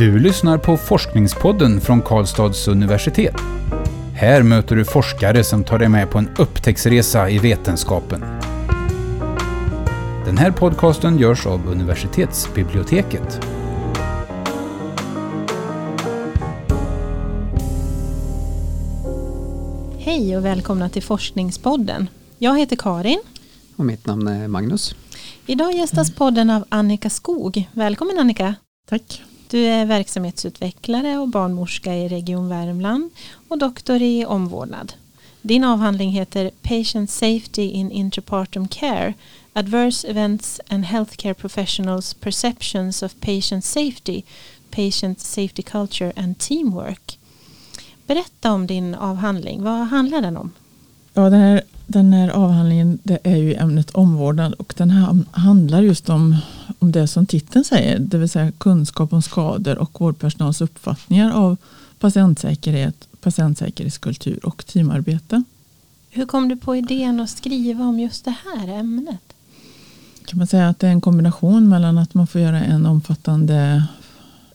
Du lyssnar på Forskningspodden från Karlstads universitet. Här möter du forskare som tar dig med på en upptäcktsresa i vetenskapen. Den här podcasten görs av universitetsbiblioteket. Hej och välkomna till Forskningspodden. Jag heter Karin. Och mitt namn är Magnus. Idag gästas podden av Annika Skog. Välkommen Annika. Tack. Du är verksamhetsutvecklare och barnmorska i Region Värmland och doktor i omvårdnad. Din avhandling heter Patient Safety in Interpartum Care Adverse Events and Healthcare Professionals Perceptions of Patient Safety Patient Safety Culture and Teamwork. Berätta om din avhandling. Vad handlar den om? Ja, den, här, den här avhandlingen det är ju ämnet omvårdnad och den här handlar just om, om det som titeln säger, det vill säga kunskap om skador och vårdpersonals uppfattningar av patientsäkerhet, patientsäkerhetskultur och teamarbete. Hur kom du på idén att skriva om just det här ämnet? Kan man säga att det är en kombination mellan att man får göra en omfattande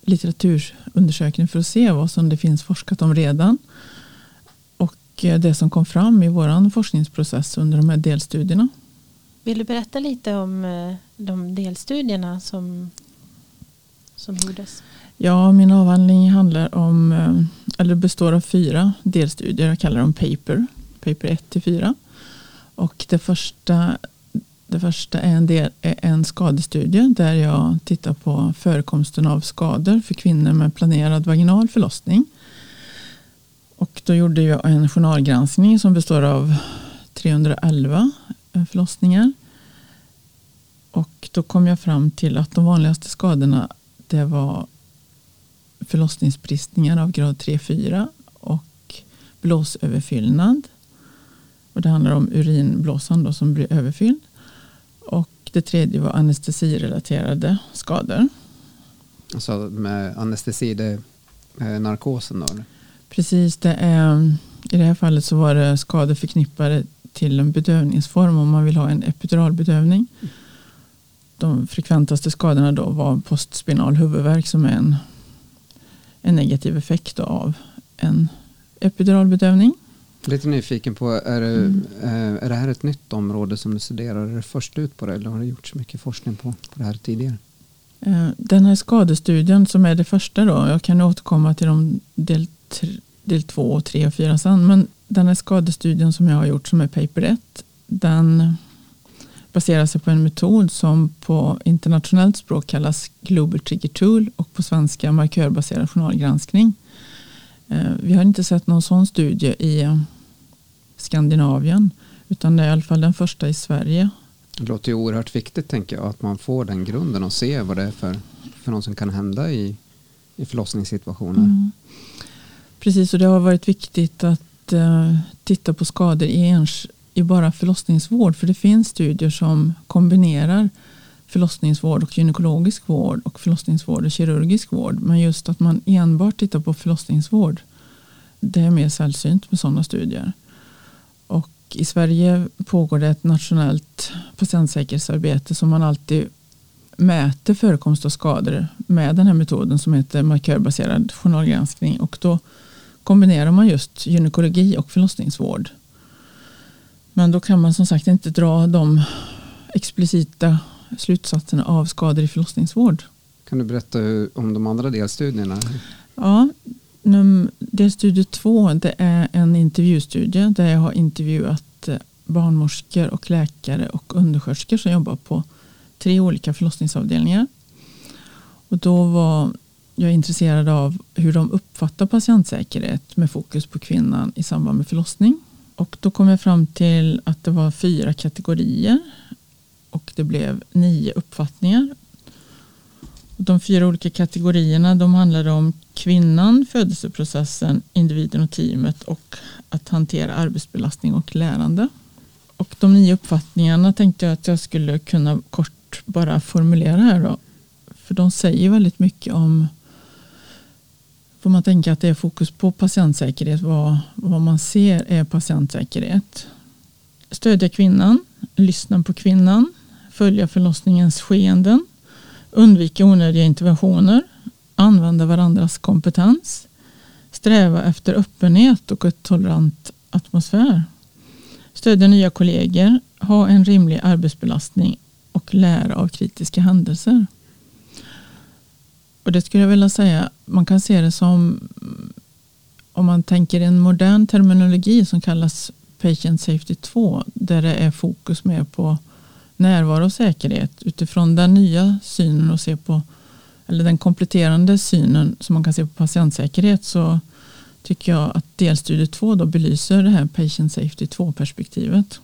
litteraturundersökning för att se vad som det finns forskat om redan det som kom fram i vår forskningsprocess under de här delstudierna. Vill du berätta lite om eh, de delstudierna som, som gjordes? Ja, min avhandling handlar om, eh, eller består av fyra delstudier. Jag kallar dem paper, paper 1 till 4. Och det första, det första är en, del, är en skadestudie där jag tittar på förekomsten av skador för kvinnor med planerad vaginal förlossning. Och då gjorde jag en journalgranskning som består av 311 eh, förlossningar. Och då kom jag fram till att de vanligaste skadorna det var förlossningsbristningar av grad 3-4 och blåsöverfyllnad. Och det handlar om urinblåsan då som blir överfylld. Och det tredje var anestesirelaterade skador. Alltså med anestesi, det är narkosen då? Precis, det är, i det här fallet så var det skador förknippade till en bedövningsform om man vill ha en epiduralbedövning. De frekventaste skadorna då var postspinal huvudvärk som är en, en negativ effekt av en epiduralbedövning. Lite nyfiken på, är det, mm. är det här ett nytt område som du studerar? Är det först ut på det eller har det gjorts mycket forskning på, på det här tidigare? Den här skadestudien som är det första då, jag kan återkomma till de del, del 2, 3 och 4 sen, men den här skadestudien som jag har gjort som är paper 1, den baserar sig på en metod som på internationellt språk kallas Global Trigger Tool och på svenska markörbaserad journalgranskning. Vi har inte sett någon sån studie i Skandinavien utan det är i alla fall den första i Sverige. Det låter ju oerhört viktigt tänker jag att man får den grunden och ser vad det är för, för något som kan hända i, i förlossningssituationer. Mm. Precis och det har varit viktigt att eh, titta på skador i, ens, i bara förlossningsvård för det finns studier som kombinerar förlossningsvård och gynekologisk vård och förlossningsvård och kirurgisk vård. Men just att man enbart tittar på förlossningsvård det är mer sällsynt med sådana studier. Och i Sverige pågår det ett nationellt patientsäkerhetsarbete som man alltid mäter förekomst av skador med den här metoden som heter markörbaserad journalgranskning och då kombinerar man just gynekologi och förlossningsvård. Men då kan man som sagt inte dra de explicita slutsatserna av skador i förlossningsvård. Kan du berätta om de andra delstudierna? Ja, delstudie två det är en intervjustudie där jag har intervjuat barnmorskor och läkare och undersköterskor som jobbar på tre olika förlossningsavdelningar. Och då var jag är intresserad av hur de uppfattar patientsäkerhet med fokus på kvinnan i samband med förlossning. Och då kom jag fram till att det var fyra kategorier och det blev nio uppfattningar. De fyra olika kategorierna de handlade om kvinnan, födelseprocessen, individen och teamet och att hantera arbetsbelastning och lärande. Och de nio uppfattningarna tänkte jag att jag skulle kunna kort bara formulera här då. För de säger väldigt mycket om får man tänka att det är fokus på patientsäkerhet. Vad, vad man ser är patientsäkerhet. Stödja kvinnan, lyssna på kvinnan, följa förlossningens skeenden, undvika onödiga interventioner, använda varandras kompetens, sträva efter öppenhet och ett tolerant atmosfär, stödja nya kollegor, ha en rimlig arbetsbelastning och lära av kritiska händelser. Och det skulle jag vilja säga, man kan se det som om man tänker en modern terminologi som kallas Patient Safety 2 där det är fokus mer på närvaro och säkerhet utifrån den nya synen och se på eller den kompletterande synen som man kan se på patientsäkerhet så tycker jag att delstudie 2 då belyser det här Patient Safety 2 perspektivet.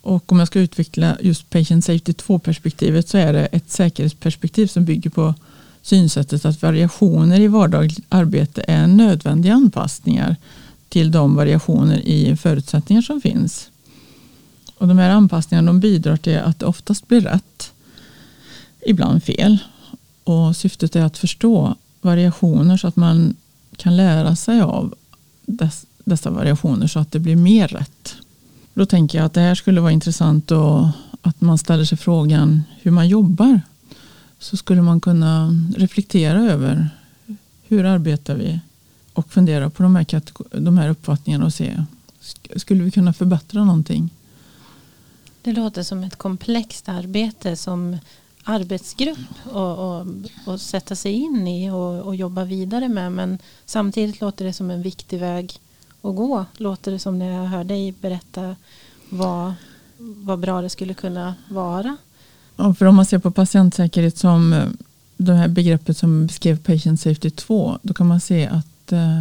Och om jag ska utveckla just Patient Safety 2 perspektivet så är det ett säkerhetsperspektiv som bygger på synsättet att variationer i vardagligt arbete är nödvändiga anpassningar till de variationer i förutsättningar som finns. Och de här anpassningarna de bidrar till att det oftast blir rätt, ibland fel. Och syftet är att förstå variationer så att man kan lära sig av dess, dessa variationer så att det blir mer rätt. Då tänker jag att det här skulle vara intressant och att man ställer sig frågan hur man jobbar. Så skulle man kunna reflektera över hur arbetar vi och fundera på de här, de här uppfattningarna och se skulle vi kunna förbättra någonting. Det låter som ett komplext arbete som arbetsgrupp och, och, och sätta sig in i och, och, jobba vidare med. Men samtidigt låter det som en viktig väg att gå. Låter det som när jag hör dig berätta vad, vad bra det skulle kunna vara. Ja, för om man ser på patientsäkerhet som eh, det här begreppet som beskrev Patient Safety 2 då kan man se att eh,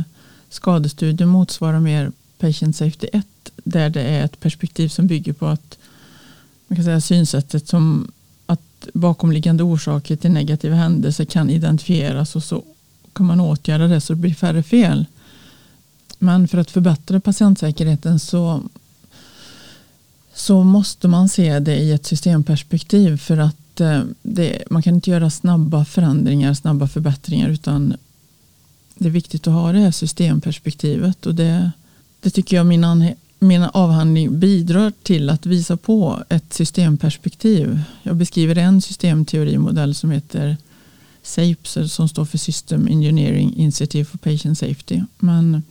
skadestudien motsvarar mer Patient Safety 1 där det är ett perspektiv som bygger på att man kan säga synsättet som att bakomliggande orsaker till negativa händelser kan identifieras och så kan man åtgärda det så det blir färre fel. Men för att förbättra patientsäkerheten så, så måste man se det i ett systemperspektiv för att eh, det, man kan inte göra snabba förändringar, snabba förbättringar utan det är viktigt att ha det här systemperspektivet och det, det tycker jag min min avhandling bidrar till att visa på ett systemperspektiv. Jag beskriver en systemteorimodell som heter SAPES som står för System Engineering Initiative for Patient Safety. Men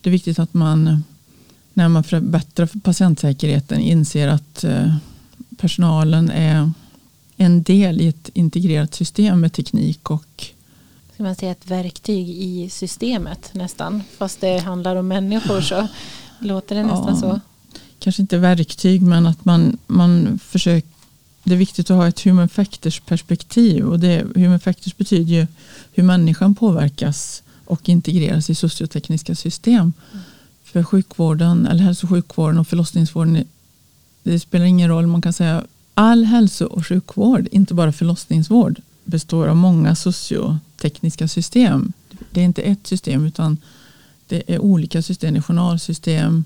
det är viktigt att man när man förbättrar patientsäkerheten inser att eh, personalen är en del i ett integrerat system med teknik och Ska man säga ett verktyg i systemet nästan fast det handlar om människor så Låter det nästan ja, så? Kanske inte verktyg men att man, man försöker det är viktigt att ha ett human factors perspektiv och det, human factors betyder ju hur människan påverkas och integreras i sociotekniska system. Mm. För sjukvården, eller hälso och sjukvården och förlossningsvården, det spelar ingen roll. Man kan säga all hälso och sjukvård, inte bara förlossningsvård, består av många sociotekniska system. Det är inte ett system utan det är olika system, det är journalsystem,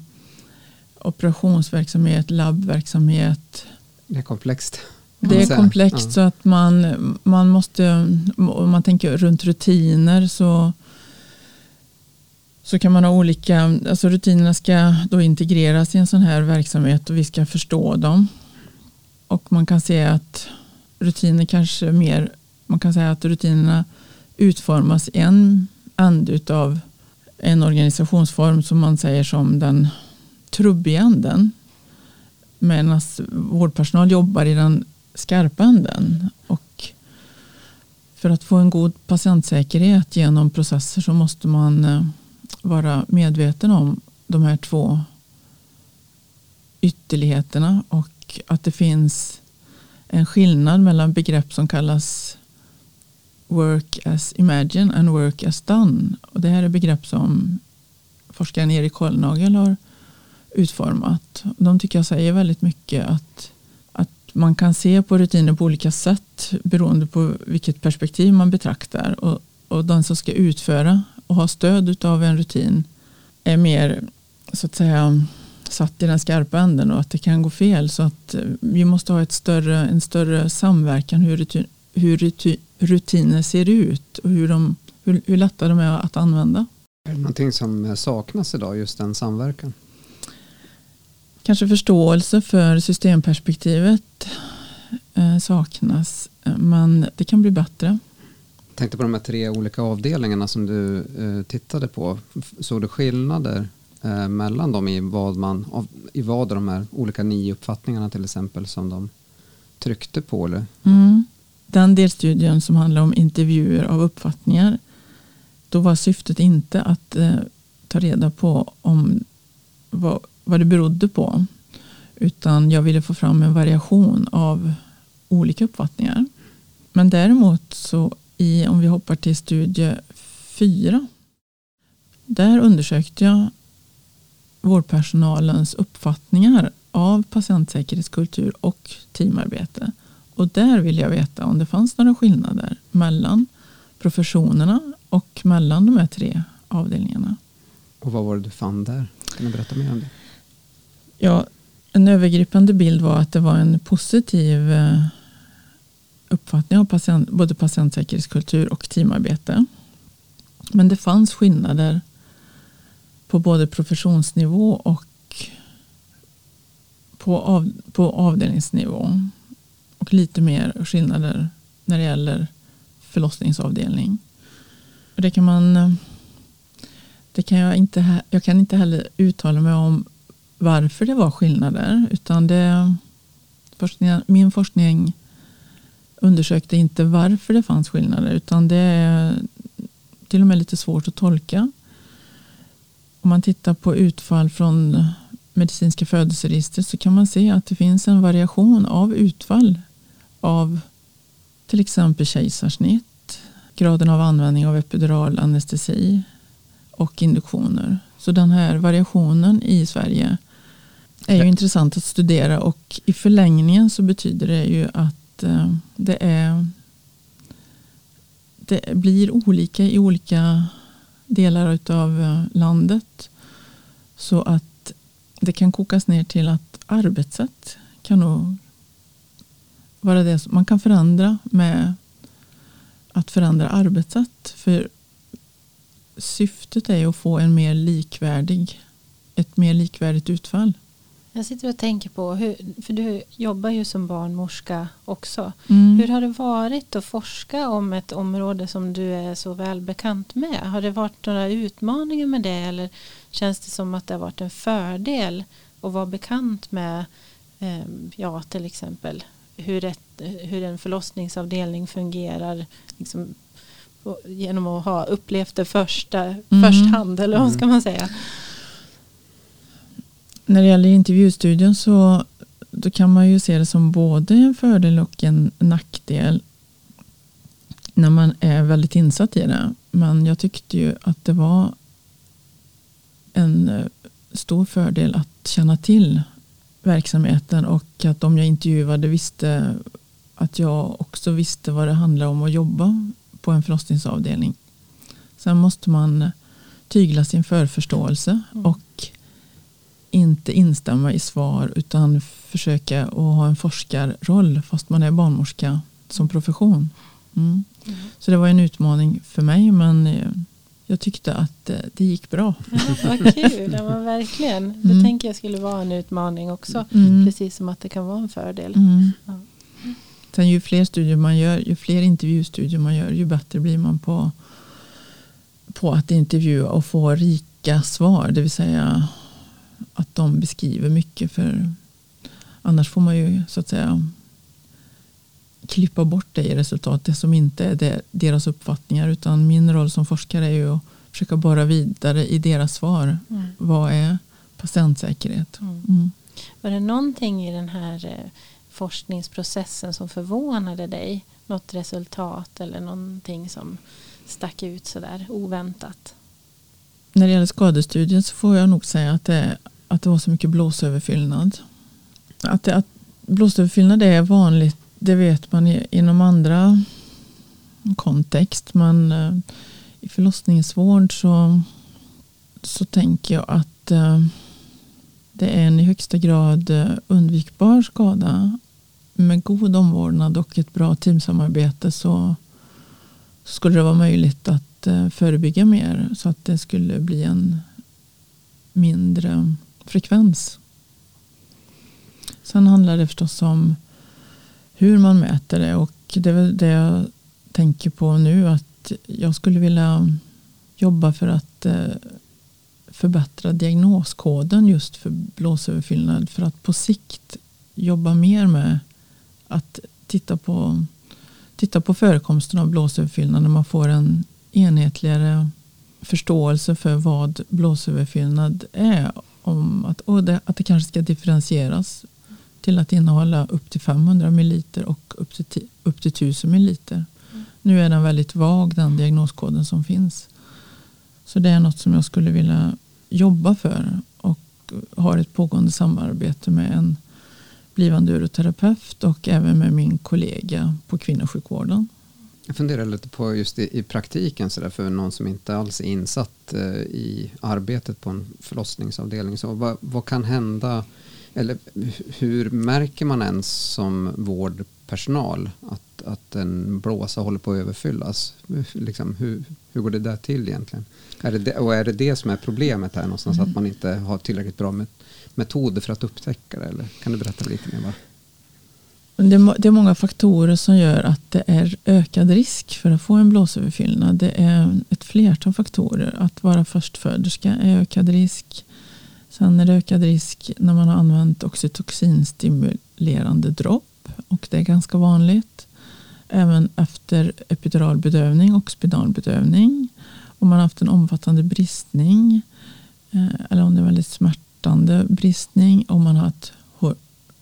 operationsverksamhet, labbverksamhet. Det är komplext. Det är komplext ja. så att man, man måste, om man tänker runt rutiner så, så kan man ha olika, alltså rutinerna ska då integreras i en sån här verksamhet och vi ska förstå dem. Och man kan se att rutiner kanske mer, man kan säga att rutinerna utformas i en ände utav en organisationsform som man säger som den trubbiga änden. Medan vårdpersonal jobbar i den skarpa änden. Och för att få en god patientsäkerhet genom processer så måste man eh, vara medveten om de här två ytterligheterna och att det finns en skillnad mellan begrepp som kallas work as imagine and work as done. Och det här är begrepp som forskaren Erik Kollnagel har utformat. De tycker jag säger väldigt mycket att, att man kan se på rutiner på olika sätt beroende på vilket perspektiv man betraktar. Och, och den som ska utföra och ha stöd av en rutin är mer så att säga satt i den skarpa änden och att det kan gå fel. Så att vi måste ha ett större, en större samverkan hur, rutin, hur rutin, rutiner ser ut och hur, de, hur, hur lätta de är att använda. Är det någonting som saknas idag, just den samverkan? Kanske förståelse för systemperspektivet eh, saknas, men det kan bli bättre tänkte på de här tre olika avdelningarna som du eh, tittade på. Såg du skillnader eh, mellan dem i vad, man, av, i vad de här olika nio uppfattningarna till exempel som de tryckte på? Eller? Mm. Den delstudien som handlar om intervjuer av uppfattningar då var syftet inte att eh, ta reda på om vad, vad det berodde på utan jag ville få fram en variation av olika uppfattningar. Men däremot så i, om vi hoppar till studie 4. Där undersökte jag vårdpersonalens uppfattningar av patientsäkerhetskultur och teamarbete. Och där vill jag veta om det fanns några skillnader mellan professionerna och mellan de här tre avdelningarna. Och vad var det du fann där? Kan du berätta mer om det? Ja, en övergripande bild var att det var en positiv eh, uppfattning av patient, både patientsäkerhetskultur och teamarbete. Men det fanns skillnader på både professionsnivå och på, av, på avdelningsnivå. Och lite mer skillnader när det gäller förlossningsavdelning. Och det kan man det kan jag, inte, jag kan inte heller uttala mig om varför det var skillnader. Utan det, forskning, min forskning undersökte inte varför det fanns skillnader. Utan det är till och med lite svårt att tolka. Om man tittar på utfall från medicinska födelseregister så kan man se att det finns en variation av utfall av till exempel kejsarsnitt, graden av användning av epidural anestesi och induktioner. Så den här variationen i Sverige är ju intressant att studera och i förlängningen så betyder det ju att Eh, det, är, det blir olika i olika delar av eh, landet. Så att det kan kokas ner till att arbetssätt kan nog vara det som man kan förändra med att förändra arbetssätt. För syftet är att få en mer likvärdig, ett mer likvärdigt utfall. Jag sitter och tänker på, hur, för du jobbar ju som barnmorska också. Mm. Hur har det varit att forska om ett område som du är så väl bekant med? Har det varit några utmaningar med det eller känns det som att det har varit en fördel att vara bekant med eh, ja, till exempel hur, ett, hur en förlossningsavdelning fungerar liksom, genom att ha upplevt det första, mm. först hand eller vad ska man säga? När det gäller intervjustudien så då kan man ju se det som både en fördel och en nackdel när man är väldigt insatt i det. Men jag tyckte ju att det var en eh, stor fördel att känna till verksamheten och att de jag intervjuade visste att jag också visste vad det handlar om att jobba på en förlossningsavdelning. Sen måste man tygla sin förförståelse mm. och inte instämma i svar utan försöka att ha en forskarroll fast man är barnmorska som profession. Mm. Mm. Så det var en utmaning för mig men eh, jag tyckte att eh, det gick bra. Ja, vad kul, ja, verkligen. Det mm. tänker jag skulle vara en utmaning också. Mm. Precis som att det kan vara en fördel. Mm. Ja. Sen ju fler studier man gör, ju fler intervjustudier man gör, ju bättre blir man på, på att intervjua och få rika svar. Det vill säga att de beskriver mycket. För annars får man ju så att säga klippa bort det i resultatet som inte är deras uppfattningar. Utan min roll som forskare är ju att försöka borra vidare i deras svar. Mm. Vad är patientsäkerhet? Mm. Mm. Var det någonting i den här eh, forskningsprocessen som förvånade dig? Något resultat eller någonting som stack ut sådär oväntat? När det gäller skadestudien så får jag nog säga att det, att det var så mycket blåsöverfyllnad. Att, det, att blåsöverfyllnad är vanligt, det vet man inom andra kontext. Men eh, i förlossningsvård så, så tänker jag att eh, det är en i högsta grad eh, undvikbar skada. Med god omvårdnad och ett bra teamsamarbete så, skulle det vara möjligt att förebygga mer så att det skulle bli en mindre frekvens. Sen handlar det förstås om hur man mäter det och det är väl det jag tänker på nu att jag skulle vilja jobba för att eh, förbättra diagnoskoden just för blåsöverfyllnad. För att på sikt jobba mer med att titta på, titta på förekomsten av blåsöverfyllnad när man får en enhetligare förståelse för vad blåsöverfyllnad är. Om att, och det, att det kanske ska differentieras till att innehålla upp till 500 ml och upp till, upp till 1000 ml. Mm. Nu är den väldigt vag den diagnoskoden som finns. Så det är något som jag skulle vilja jobba för och har ett pågående samarbete med en blivande uroterapeut och även med min kollega på kvinnosjukvården. Jag funderar lite på just i, i praktiken så där, för någon som inte alls är insatt eh, i arbetet på en förlossningsavdelning. Så vad, vad kan hända eller hur märker man ens som vårdpersonal att, att en blåsa håller på att överfyllas? Liksom, hur, hur går det där till egentligen? Är det, och är det det som är problemet här någonstans? Mm. Att man inte har tillräckligt bra metoder för att upptäcka det? Eller kan du berätta lite mer? Var? Det är många faktorer som gör att det är ökad risk för att få en blåsöverfyllnad. Det är ett flertal faktorer. Att vara förstföderska är ökad risk. Sen är det ökad risk när man har använt oxytocinstimulerande dropp och det är ganska vanligt. Även efter epiduralbedövning och spinalbedövning. Om man har haft en omfattande bristning eh, eller om det är väldigt smärtande bristning. Om man har haft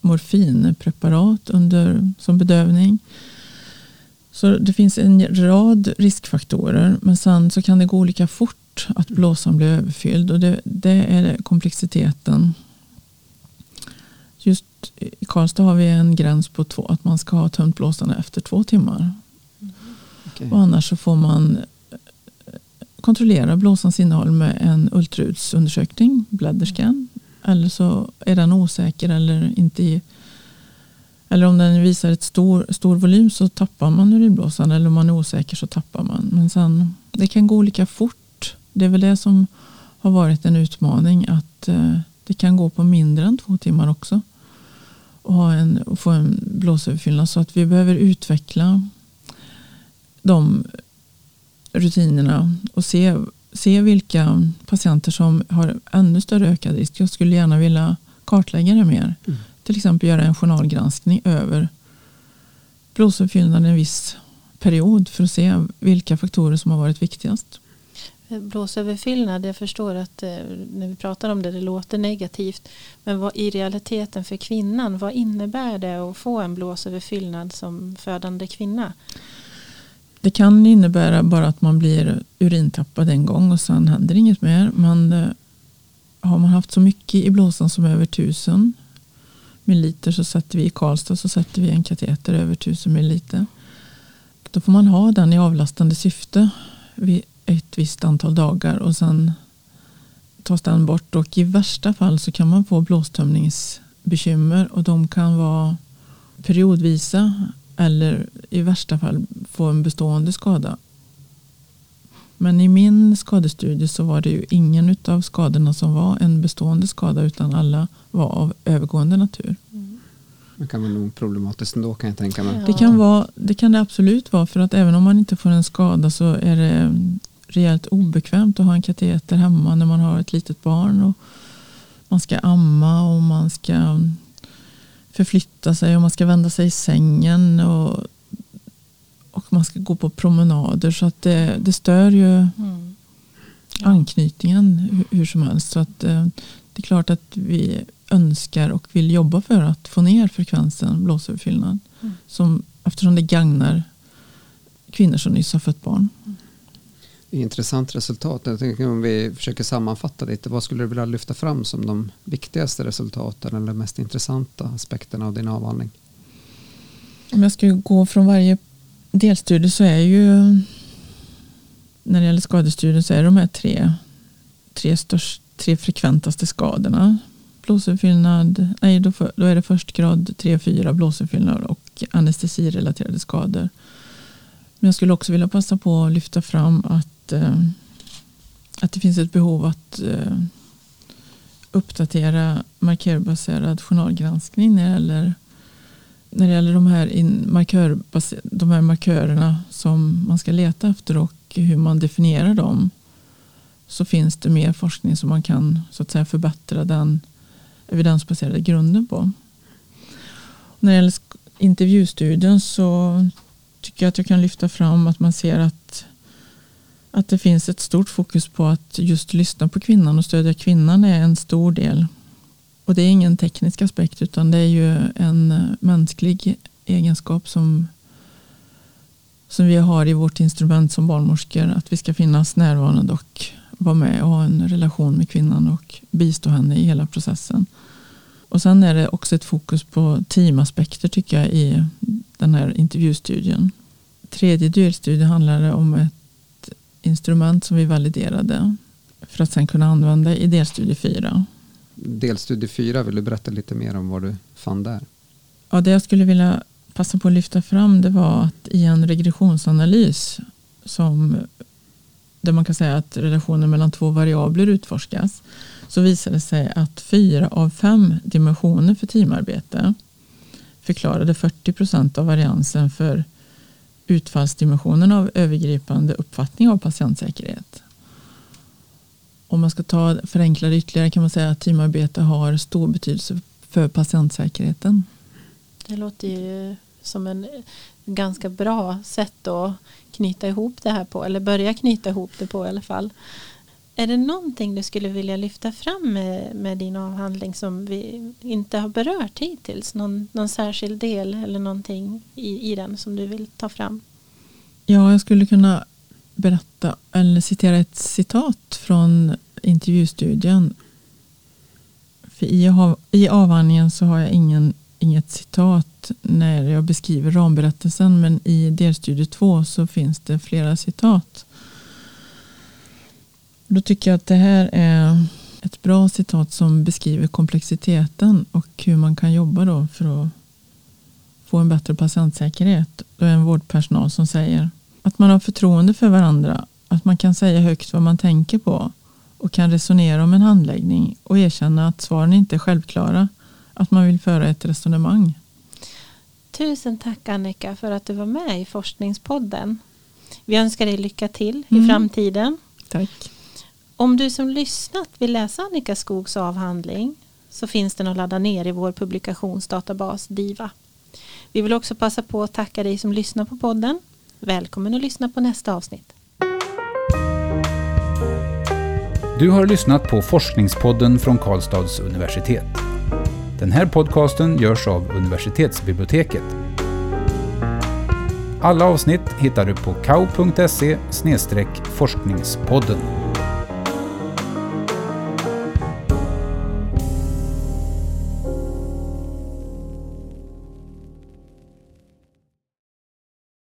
morfinpreparat under, som bedövning. Så det finns en rad riskfaktorer men sen så kan det gå olika fort att blåsan blir överfylld och det, det är komplexiteten. Just i Karlstad har vi en gräns på två, att man ska ha tömt blåsan efter två timmar. Okay. Och annars så får man eh, kontrollera blåsans innehåll med en ultraljudsundersökning, blädderscan. Eller så är den osäker eller inte eller om den visar ett stor, stor volym så tappar man urinblåsan eller om man är osäker så tappar man. Men sen, det kan gå olika fort det är väl det som har varit en utmaning att eh, det kan gå på mindre än två timmar också. Och, ha en, och få en blåsöverfyllnad. Så att vi behöver utveckla de rutinerna och se, se vilka patienter som har ännu större ökad risk. Jag skulle gärna vilja kartlägga det mer. Mm. Till exempel göra en journalgranskning över blåsöverfyllnad en viss period för att se vilka faktorer som har varit viktigast. Blåsöverfyllnad, jag förstår att eh, när vi pratar om det, det låter negativt. Men vad, i realiteten för kvinnan, vad innebär det att få en blåsöverfyllnad som födande kvinna? Det kan innebära bara att man blir urintappad en gång och sen händer inget mer. Men eh, har man haft så mycket i blåsan som över tusen milliliter så sätter vi i Karlstad så sätter vi en kateter över tusen milliliter. Då får man ha den i avlastande syfte vid ett visst antal dagar och sen tas den bort och i värsta fall så kan man få blåstömningsbekymmer och de kan vara periodvisa eller i värsta fall få en bestående skada. Men i min skadestudie så var det ju ingen av skadorna som var en bestående skada utan alla var av övergående natur. Det kan vara nog problematiskt ändå kan jag tänka mig. Det kan, vara, det kan det absolut vara för att även om man inte får en skada så är det rejält obekvämt att ha en kateter hemma när man har ett litet barn. Och man ska amma och man ska förflytta sig och man ska vända sig i sängen. Och, och man ska gå på promenader. Så att det, det stör ju mm. anknytningen hur, hur, som helst. Så att, eh, det är klart att vi önskar och vill jobba för att få ner frekvensen blåsöverfyllnad. Mm. Som, eftersom det gagnar kvinnor som nyss har fött barn. Mm intressant resultat. Jag tänker om vi försöker sammanfatta lite. Vad skulle du vilja lyfta fram som de viktigaste resultaten eller mest intressanta aspekterna av din avhandling? Om jag ska gå från varje delstudie så är ju när det gäller skadestudien så är de här tre, tre, störst, tre frekventaste skadorna. Blåsöverfyllnad, nej då, för, då är det först grad 3-4 blåsöverfyllnad och anestesirelaterade skador. Men jag skulle också vilja passa på att lyfta fram att Eh, att, det finns ett behov att eh, uppdatera markörbaserad journalgranskning när det gäller när det gäller de här, in, markör, de här markörerna som man ska leta efter och hur man definierar dem så finns det mer forskning som man kan så att säga, förbättra den evidensbaserade grunden på. När det gäller intervjustudien så tycker jag att jag kan lyfta fram att man ser att, att det finns ett stort fokus på att just lyssna på kvinnan och stödja kvinnan är en stor del. Och det är ingen teknisk aspekt utan det är ju en eh, mänsklig egenskap som, som vi har i vårt instrument som barnmorskor. Att vi ska finnas närvarande och vara med och ha en relation med kvinnan och bistå henne i hela processen. Och sen är det också ett fokus på teamaspekter tycker jag i den här intervjustudien. Tredje delstudien handlade om ett instrument som vi validerade för att sen kunna använda i delstudie 4. Delstudie 4, vill du berätta lite mer om vad du fann där? Ja, det jag skulle vilja passa på att lyfta fram det var att i en regressionsanalys som där man kan säga att relationen mellan två variabler utforskas så visade det sig att fyra av fem dimensioner för teamarbete förklarade 40 procent av variansen för utfallsdimensionen av övergripande uppfattning av patientsäkerhet. Om man ska ta förenkla det ytterligare kan man säga att teamarbete har stor betydelse för patientsäkerheten. Det låter ju som en ganska bra sätt att knyta ihop det här på eller börja knyta ihop det på i alla fall. Är det någonting du skulle vilja lyfta fram med, med din avhandling som vi inte har berört hittills? Någon, någon särskild del eller någonting i, i den som du vill ta fram? Ja, jag skulle kunna berätta eller citera ett citat från intervjustudien. För i, I avhandlingen så har jag ingen, inget citat när jag beskriver ramberättelsen men i delstudie 2 så finns det flera citat. Då tycker jag att det här är ett bra citat som beskriver komplexiteten och hur man kan jobba då för att få en bättre patientsäkerhet. Det är en vårdpersonal som säger att man har förtroende för varandra, att man kan säga högt vad man tänker på och kan resonera om en handläggning och erkänna att svaren inte är självklara, att man vill föra ett resonemang. Tusen tack Annika för att du var med i Forskningspodden. Vi önskar dig lycka till mm. i framtiden. Tack. Om du som lyssnat vill läsa Annika Skogs avhandling så finns den att ladda ner i vår publikationsdatabas DIVA. Vi vill också passa på att tacka dig som lyssnar på podden. Välkommen att lyssna på nästa avsnitt. Du har lyssnat på Forskningspodden från Karlstads universitet. Den här podcasten görs av universitetsbiblioteket. Alla avsnitt hittar du på kau.se forskningspodden.